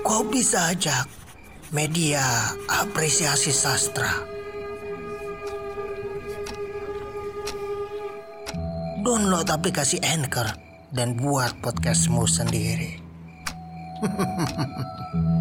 Kopi Sajak, media apresiasi sastra. Download aplikasi Anchor dan buat podcastmu sendiri.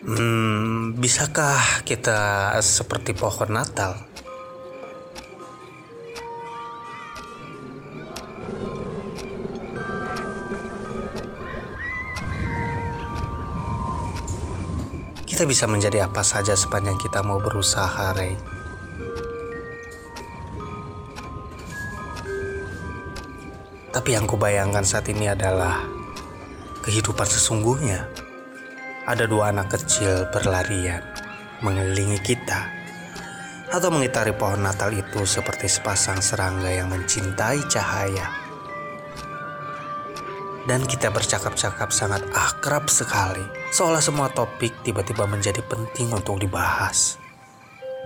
Hmm, bisakah kita seperti pohon Natal? Kita bisa menjadi apa saja sepanjang kita mau berusaha, Ray. Tapi yang kubayangkan saat ini adalah kehidupan sesungguhnya. Ada dua anak kecil berlarian mengelilingi kita atau mengitari pohon Natal itu seperti sepasang serangga yang mencintai cahaya. Dan kita bercakap-cakap sangat akrab sekali, seolah semua topik tiba-tiba menjadi penting untuk dibahas.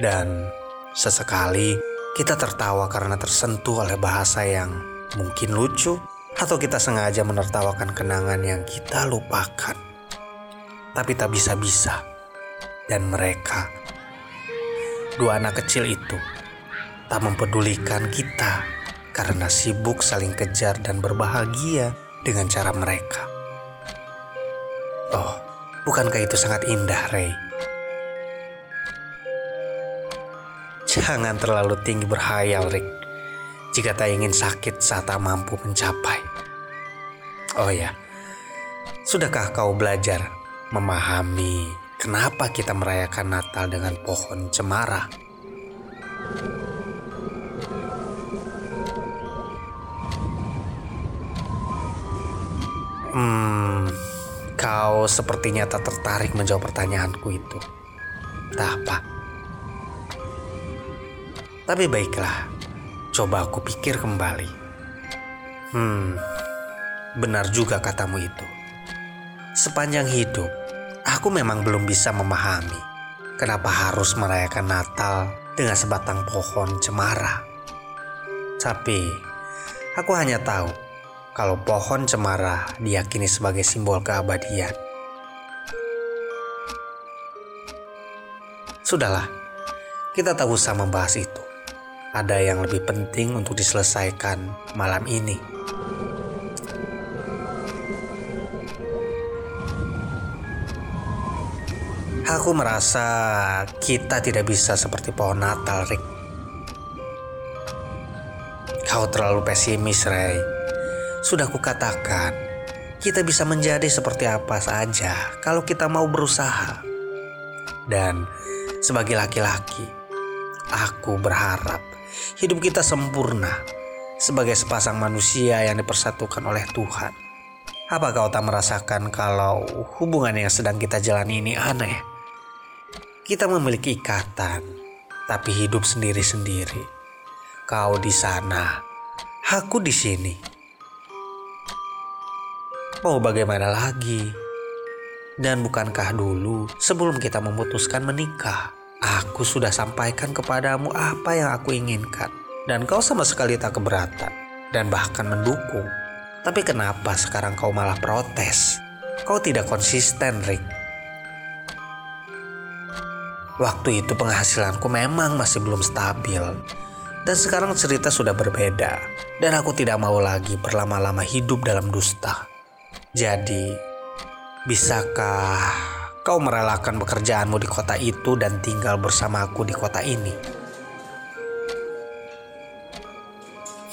Dan sesekali kita tertawa karena tersentuh oleh bahasa yang mungkin lucu, atau kita sengaja menertawakan kenangan yang kita lupakan tapi tak bisa-bisa. Dan mereka, dua anak kecil itu, tak mempedulikan kita karena sibuk saling kejar dan berbahagia dengan cara mereka. Oh, bukankah itu sangat indah, Ray? Jangan terlalu tinggi berhayal, Rick. Jika tak ingin sakit saat tak mampu mencapai. Oh ya, sudahkah kau belajar memahami kenapa kita merayakan Natal dengan pohon cemara. Hmm, kau sepertinya tak tertarik menjawab pertanyaanku itu. Tak apa. Tapi baiklah, coba aku pikir kembali. Hmm, benar juga katamu itu. Sepanjang hidup, aku memang belum bisa memahami kenapa harus merayakan Natal dengan sebatang pohon cemara. Tapi, aku hanya tahu kalau pohon cemara diyakini sebagai simbol keabadian. Sudahlah, kita tak usah membahas itu. Ada yang lebih penting untuk diselesaikan malam ini. Aku merasa kita tidak bisa seperti pohon Natal, Rick. Kau terlalu pesimis, Ray. Sudah kukatakan, kita bisa menjadi seperti apa saja kalau kita mau berusaha. Dan sebagai laki-laki, aku berharap hidup kita sempurna sebagai sepasang manusia yang dipersatukan oleh Tuhan. Apa kau tak merasakan kalau hubungan yang sedang kita jalani ini aneh? Kita memiliki ikatan, tapi hidup sendiri-sendiri. Kau di sana, aku di sini. Mau bagaimana lagi? Dan bukankah dulu sebelum kita memutuskan menikah, aku sudah sampaikan kepadamu apa yang aku inginkan. Dan kau sama sekali tak keberatan dan bahkan mendukung. Tapi kenapa sekarang kau malah protes? Kau tidak konsisten, Rick. Waktu itu penghasilanku memang masih belum stabil. Dan sekarang cerita sudah berbeda. Dan aku tidak mau lagi berlama-lama hidup dalam dusta. Jadi, bisakah kau merelakan pekerjaanmu di kota itu dan tinggal bersamaku di kota ini?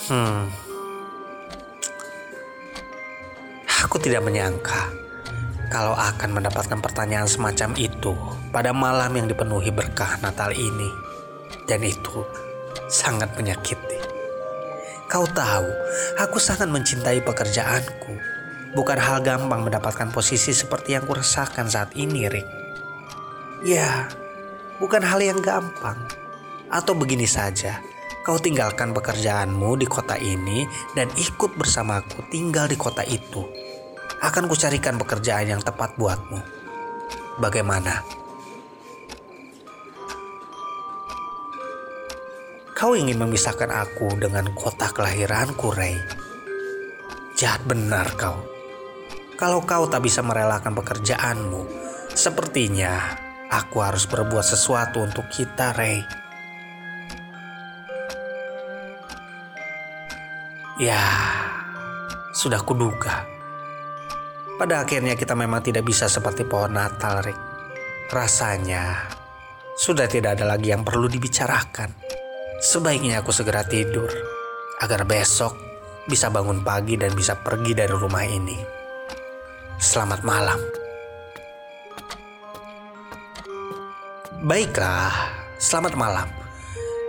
Hmm. Aku tidak menyangka kalau akan mendapatkan pertanyaan semacam itu pada malam yang dipenuhi berkah Natal ini. Dan itu sangat menyakiti. Kau tahu, aku sangat mencintai pekerjaanku. Bukan hal gampang mendapatkan posisi seperti yang kurasakan saat ini, Rick. Ya, bukan hal yang gampang. Atau begini saja, kau tinggalkan pekerjaanmu di kota ini dan ikut bersamaku tinggal di kota itu. Akan kucarikan pekerjaan yang tepat buatmu. Bagaimana? Kau ingin memisahkan aku dengan kota kelahiranku, Ray. Jahat benar kau. Kalau kau tak bisa merelakan pekerjaanmu, sepertinya aku harus berbuat sesuatu untuk kita, Ray. Ya, sudah kuduga. Pada akhirnya kita memang tidak bisa seperti pohon Natal, Rick. Rasanya sudah tidak ada lagi yang perlu dibicarakan. Sebaiknya aku segera tidur agar besok bisa bangun pagi dan bisa pergi dari rumah ini. Selamat malam. Baiklah, selamat malam.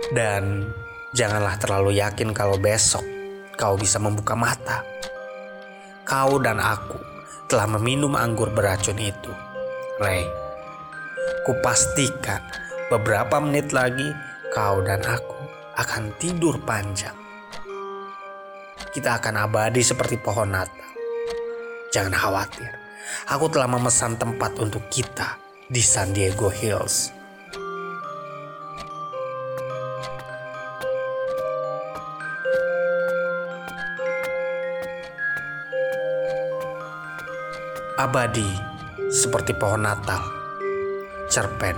Dan janganlah terlalu yakin kalau besok kau bisa membuka mata. Kau dan aku telah meminum anggur beracun itu. Ray, kupastikan beberapa menit lagi kau dan aku akan tidur panjang. Kita akan abadi seperti pohon Natal. Jangan khawatir, aku telah memesan tempat untuk kita di San Diego Hills. Abadi seperti pohon Natal. Cerpen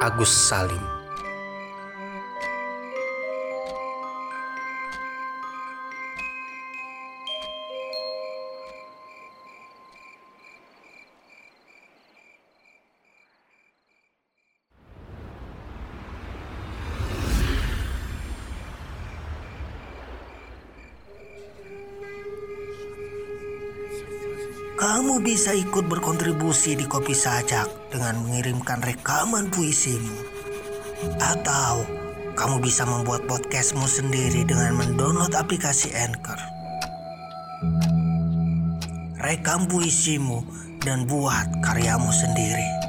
Agus Salim Kamu bisa ikut berkontribusi di Kopi Sajak dengan mengirimkan rekaman puisimu. Atau kamu bisa membuat podcastmu sendiri dengan mendownload aplikasi Anchor. Rekam puisimu dan buat karyamu sendiri.